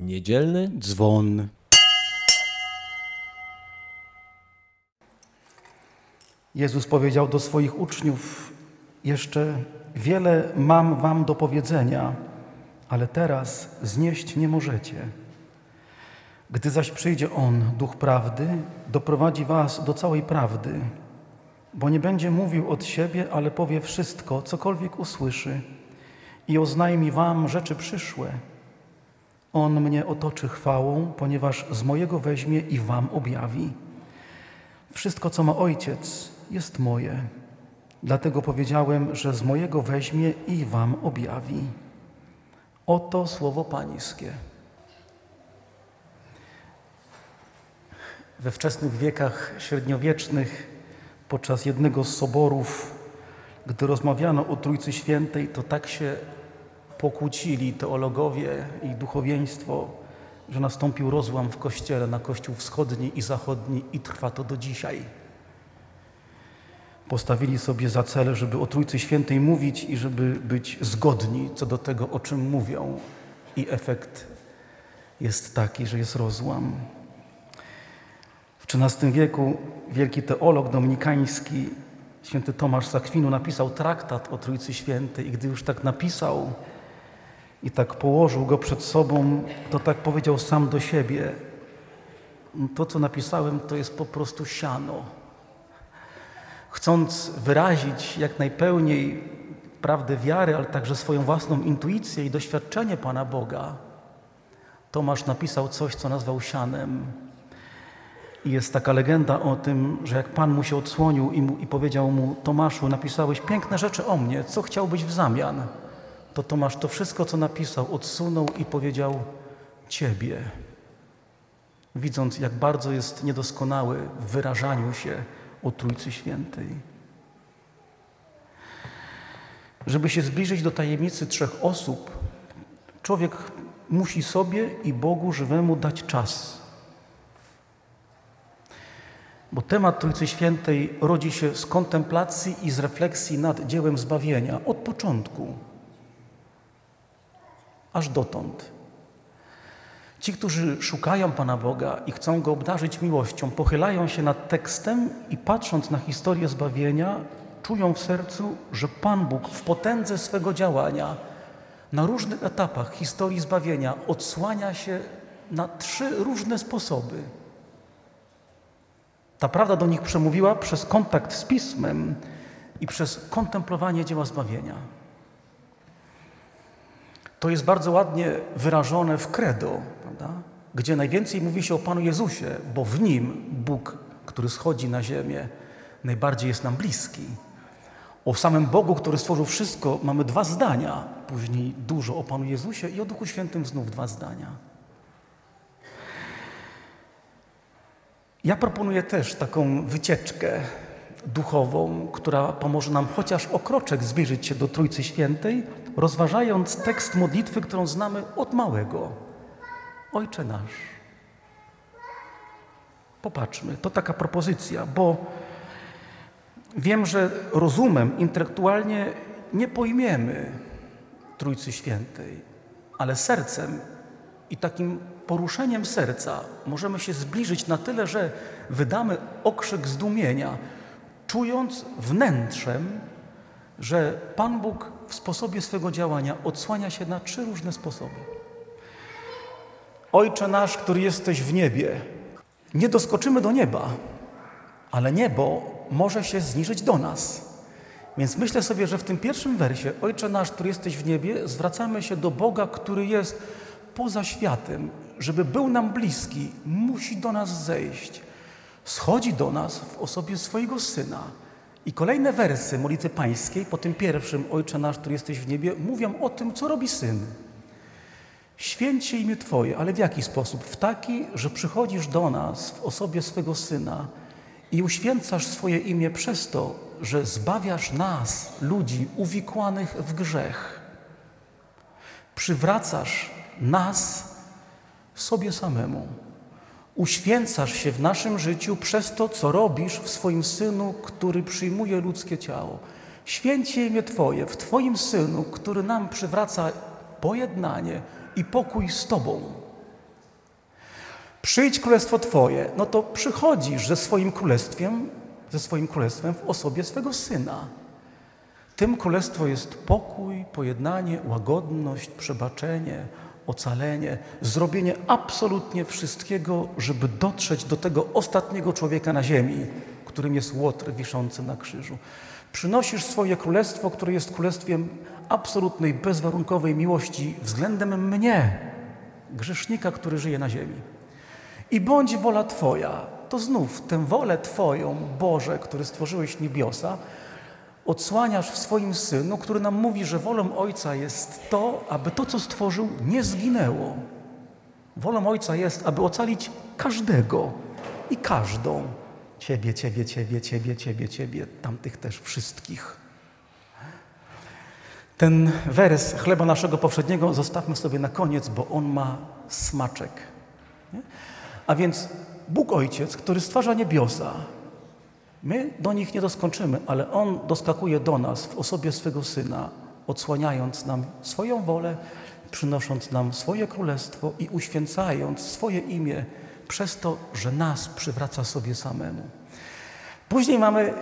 Niedzielny dzwon. Jezus powiedział do swoich uczniów: Jeszcze wiele mam wam do powiedzenia, ale teraz znieść nie możecie. Gdy zaś przyjdzie On, Duch Prawdy, doprowadzi was do całej prawdy, bo nie będzie mówił od siebie, ale powie wszystko, cokolwiek usłyszy i oznajmi wam rzeczy przyszłe. On mnie otoczy chwałą, ponieważ z mojego weźmie i wam objawi. Wszystko, co ma Ojciec, jest moje. Dlatego powiedziałem, że z mojego weźmie i wam objawi. Oto słowo Pańskie. We wczesnych wiekach średniowiecznych, podczas jednego z soborów, gdy rozmawiano o Trójcy Świętej, to tak się pokłócili teologowie i duchowieństwo, że nastąpił rozłam w Kościele na Kościół wschodni i zachodni i trwa to do dzisiaj. Postawili sobie za cel, żeby o Trójcy Świętej mówić i żeby być zgodni co do tego, o czym mówią. I efekt jest taki, że jest rozłam. W XIII wieku wielki teolog dominikański, święty Tomasz Zakwinu, napisał traktat o Trójcy Świętej i gdy już tak napisał i tak położył go przed sobą, to tak powiedział sam do siebie. To, co napisałem, to jest po prostu siano. Chcąc wyrazić jak najpełniej prawdę wiary, ale także swoją własną intuicję i doświadczenie Pana Boga, Tomasz napisał coś, co nazwał sianem. I jest taka legenda o tym, że jak Pan mu się odsłonił i, mu, i powiedział mu, Tomaszu, napisałeś piękne rzeczy o mnie, co chciałbyś w zamian? To Tomasz to wszystko, co napisał, odsunął i powiedział Ciebie. Widząc, jak bardzo jest niedoskonały w wyrażaniu się o Trójcy Świętej. Żeby się zbliżyć do tajemnicy trzech osób, człowiek musi sobie i Bogu żywemu dać czas. Bo temat Trójcy Świętej rodzi się z kontemplacji i z refleksji nad dziełem zbawienia od początku aż dotąd. Ci, którzy szukają Pana Boga i chcą Go obdarzyć miłością, pochylają się nad tekstem i patrząc na historię zbawienia, czują w sercu, że Pan Bóg w potędze swego działania na różnych etapach historii zbawienia odsłania się na trzy różne sposoby. Ta prawda do nich przemówiła przez kontakt z Pismem i przez kontemplowanie dzieła zbawienia. To jest bardzo ładnie wyrażone w credo, prawda? gdzie najwięcej mówi się o Panu Jezusie, bo w Nim Bóg, który schodzi na ziemię, najbardziej jest nam bliski. O samym Bogu, który stworzył wszystko, mamy dwa zdania. Później dużo o Panu Jezusie i o Duchu Świętym znów dwa zdania. Ja proponuję też taką wycieczkę duchową, która pomoże nam chociaż o kroczek zbliżyć się do Trójcy Świętej, rozważając tekst modlitwy, którą znamy od małego. Ojcze nasz. Popatrzmy, to taka propozycja, bo wiem, że rozumem, intelektualnie nie pojmiemy Trójcy Świętej, ale sercem i takim poruszeniem serca możemy się zbliżyć na tyle, że wydamy okrzyk zdumienia, czując wnętrzem, że Pan Bóg w sposobie swego działania odsłania się na trzy różne sposoby. Ojcze nasz, który jesteś w niebie, nie doskoczymy do nieba, ale niebo może się zniżyć do nas. Więc myślę sobie, że w tym pierwszym wersie, Ojcze nasz, który jesteś w niebie, zwracamy się do Boga, który jest poza światem, żeby był nam bliski, musi do nas zejść. Schodzi do nas w osobie swojego Syna. I kolejne wersy modlitwy pańskiej, po tym pierwszym, Ojcze nasz, który jesteś w niebie, mówią o tym, co robi Syn. Święcie imię Twoje, ale w jaki sposób? W taki, że przychodzisz do nas w osobie swego Syna i uświęcasz swoje imię przez to, że zbawiasz nas, ludzi uwikłanych w grzech. Przywracasz nas sobie samemu. Uświęcasz się w naszym życiu przez to, co robisz w swoim Synu, który przyjmuje ludzkie ciało. Święcie imię Twoje w Twoim Synu, który nam przywraca pojednanie i pokój z Tobą. Przyjdź królestwo Twoje, no to przychodzisz ze swoim królestwem, ze swoim królestwem w osobie swego Syna. Tym królestwo jest pokój, pojednanie, łagodność, przebaczenie, ocalenie, zrobienie absolutnie wszystkiego, żeby dotrzeć do tego ostatniego człowieka na ziemi, którym jest Łotr wiszący na krzyżu. Przynosisz swoje królestwo, które jest królestwem absolutnej, bezwarunkowej miłości względem mnie, grzesznika, który żyje na ziemi. I bądź wola Twoja, to znów tę wolę Twoją, Boże, który stworzyłeś niebiosa, odsłaniasz w swoim Synu, który nam mówi, że wolą Ojca jest to, aby to, co stworzył, nie zginęło. Wolą Ojca jest, aby ocalić każdego i każdą. Ciebie, Ciebie, Ciebie, Ciebie, Ciebie, Ciebie, tamtych też wszystkich. Ten wers chleba naszego powszedniego zostawmy sobie na koniec, bo on ma smaczek. Nie? A więc Bóg Ojciec, który stwarza niebiosa, my do nich nie doskończymy, ale On doskakuje do nas w osobie swego Syna, odsłaniając nam swoją wolę, przynosząc nam swoje królestwo i uświęcając swoje imię przez to, że nas przywraca sobie samemu. Później mamy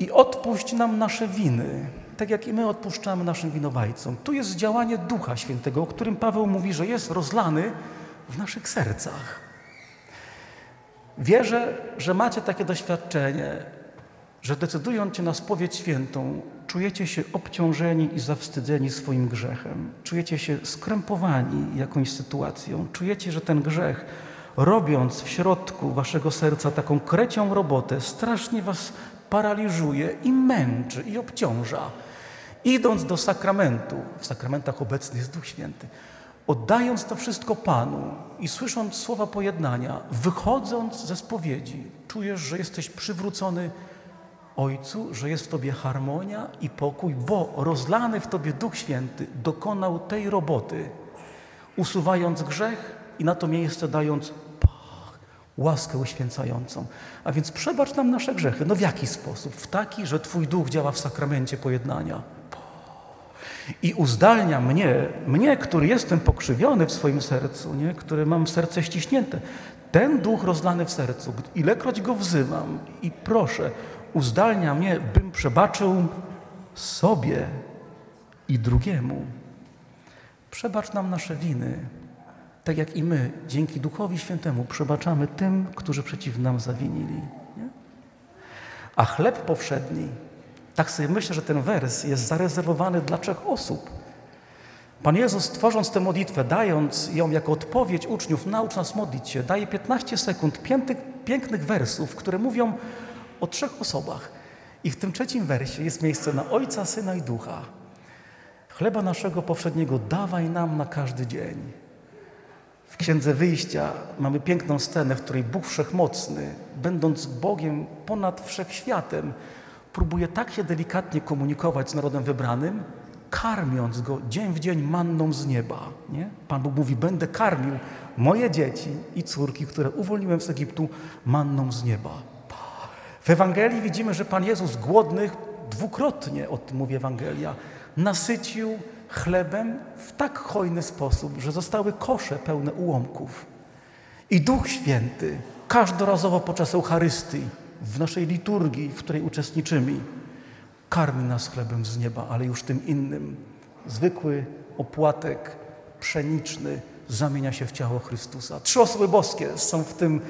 i odpuść nam nasze winy, tak jak i my odpuszczamy naszym winowajcom. Tu jest działanie Ducha Świętego, o którym Paweł mówi, że jest rozlany w naszych sercach. Wierzę, że macie takie doświadczenie, że decydując się na spowiedź świętą, czujecie się obciążeni i zawstydzeni swoim grzechem. Czujecie się skrępowani jakąś sytuacją. Czujecie, że ten grzech, robiąc w środku waszego serca taką krecią robotę, strasznie was paraliżuje i męczy i obciąża. Idąc do sakramentu, w sakramentach obecny jest Duch Święty, oddając to wszystko Panu i słysząc słowa pojednania, wychodząc ze spowiedzi, czujesz, że jesteś przywrócony Ojcu, że jest w Tobie harmonia i pokój, bo rozlany w Tobie Duch Święty dokonał tej roboty, usuwając grzech i na to miejsce dając pach, łaskę uświęcającą. A więc przebacz nam nasze grzechy. No w jaki sposób? W taki, że Twój Duch działa w sakramencie pojednania i uzdalnia mnie, mnie, który jestem pokrzywiony w swoim sercu, nie? który mam serce ściśnięte. Ten duch rozlany w sercu, ilekroć go wzywam i proszę, uzdalnia mnie, bym przebaczył sobie i drugiemu. Przebacz nam nasze winy, tak jak i my, dzięki Duchowi Świętemu, przebaczamy tym, którzy przeciw nam zawinili. Nie? A chleb powszedni tak sobie myślę, że ten wers jest zarezerwowany dla trzech osób. Pan Jezus, tworząc tę modlitwę, dając ją jako odpowiedź uczniów, naucz nas modlić się, daje 15 sekund pięknych, pięknych wersów, które mówią o trzech osobach. I w tym trzecim wersie jest miejsce na Ojca, Syna i Ducha. Chleba naszego powszedniego dawaj nam na każdy dzień. W Księdze Wyjścia mamy piękną scenę, w której Bóg Wszechmocny, będąc Bogiem ponad wszechświatem, próbuje tak się delikatnie komunikować z narodem wybranym, karmiąc go dzień w dzień manną z nieba. Nie? Pan Bóg mówi, będę karmił moje dzieci i córki, które uwolniłem z Egiptu, manną z nieba. W Ewangelii widzimy, że Pan Jezus głodnych dwukrotnie, mówi Ewangelia, nasycił chlebem w tak hojny sposób, że zostały kosze pełne ułomków. I Duch Święty każdorazowo podczas Eucharystii w naszej liturgii, w której uczestniczymy, karmi nas chlebem z nieba, ale już tym innym. Zwykły opłatek pszeniczny zamienia się w ciało Chrystusa. Trzy osoby boskie są w tym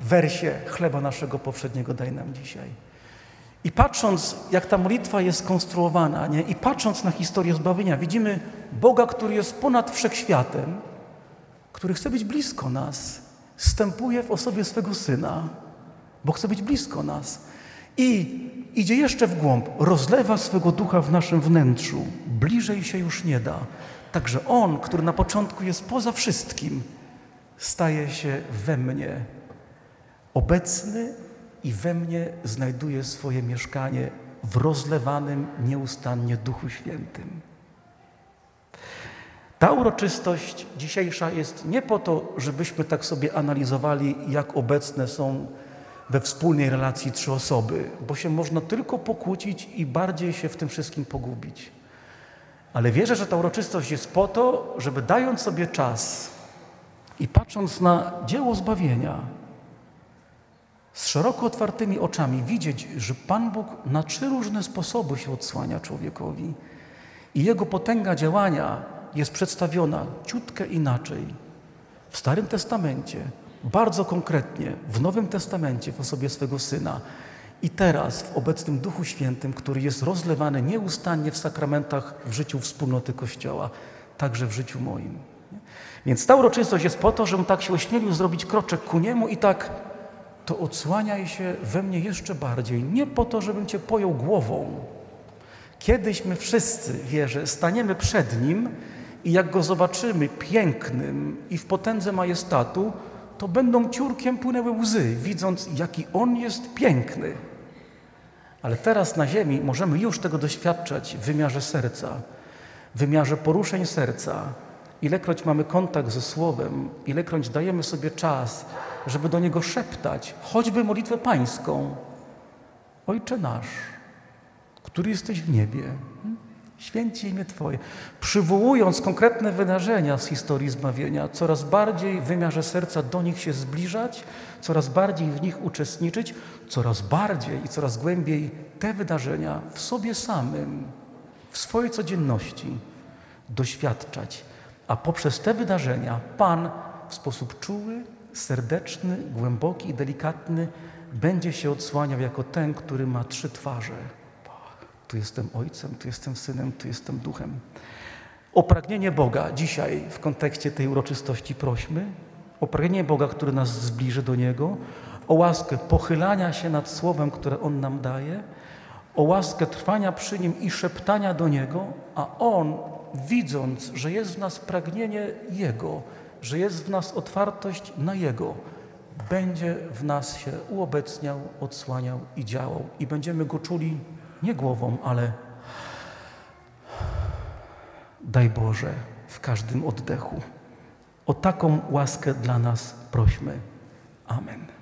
wersie chleba naszego powszedniego daj nam dzisiaj. I patrząc, jak ta modlitwa jest konstruowana, nie? i patrząc na historię zbawienia, widzimy Boga, który jest ponad wszechświatem, który chce być blisko nas, wstępuje w osobie swego Syna, bo chce być blisko nas. I idzie jeszcze w głąb, rozlewa swego ducha w naszym wnętrzu. Bliżej się już nie da. Także On, który na początku jest poza wszystkim, staje się we mnie obecny i we mnie znajduje swoje mieszkanie w rozlewanym nieustannie Duchu Świętym. Ta uroczystość dzisiejsza jest nie po to, żebyśmy tak sobie analizowali, jak obecne są we wspólnej relacji trzy osoby, bo się można tylko pokłócić i bardziej się w tym wszystkim pogubić. Ale wierzę, że ta uroczystość jest po to, żeby dając sobie czas i patrząc na dzieło zbawienia, z szeroko otwartymi oczami widzieć, że Pan Bóg na trzy różne sposoby się odsłania człowiekowi i Jego potęga działania jest przedstawiona ciutkę inaczej w Starym Testamencie, bardzo konkretnie w Nowym Testamencie w osobie swego Syna i teraz w obecnym Duchu Świętym, który jest rozlewany nieustannie w sakramentach w życiu wspólnoty Kościoła, także w życiu moim. Więc ta uroczystość jest po to, żebym tak się ośmielił zrobić kroczek ku Niemu i tak to odsłaniaj się we mnie jeszcze bardziej. Nie po to, żebym Cię pojął głową. Kiedyś my wszyscy, wierzę, staniemy przed Nim i jak Go zobaczymy pięknym i w potędze majestatu, to będą ciurkiem płynęły łzy, widząc, jaki On jest piękny. Ale teraz na ziemi możemy już tego doświadczać w wymiarze serca, w wymiarze poruszeń serca. Ilekroć mamy kontakt ze Słowem, ilekroć dajemy sobie czas, żeby do Niego szeptać, choćby modlitwę pańską. Ojcze nasz, który jesteś w niebie, święci imię Twoje. Przywołując konkretne wydarzenia z historii zbawienia, coraz bardziej w wymiarze serca do nich się zbliżać, coraz bardziej w nich uczestniczyć, coraz bardziej i coraz głębiej te wydarzenia w sobie samym, w swojej codzienności doświadczać. A poprzez te wydarzenia Pan w sposób czuły, serdeczny, głęboki i delikatny będzie się odsłaniał jako ten, który ma trzy twarze. Tu jestem Ojcem, tu jestem Synem, tu jestem Duchem. O pragnienie Boga dzisiaj w kontekście tej uroczystości prośmy, o pragnienie Boga, który nas zbliży do Niego, o łaskę pochylania się nad Słowem, które On nam daje, o łaskę trwania przy Nim i szeptania do Niego, a On, widząc, że jest w nas pragnienie Jego, że jest w nas otwartość na Jego, będzie w nas się uobecniał, odsłaniał i działał i będziemy Go czuli nie głową, ale daj Boże w każdym oddechu. O taką łaskę dla nas prośmy. Amen.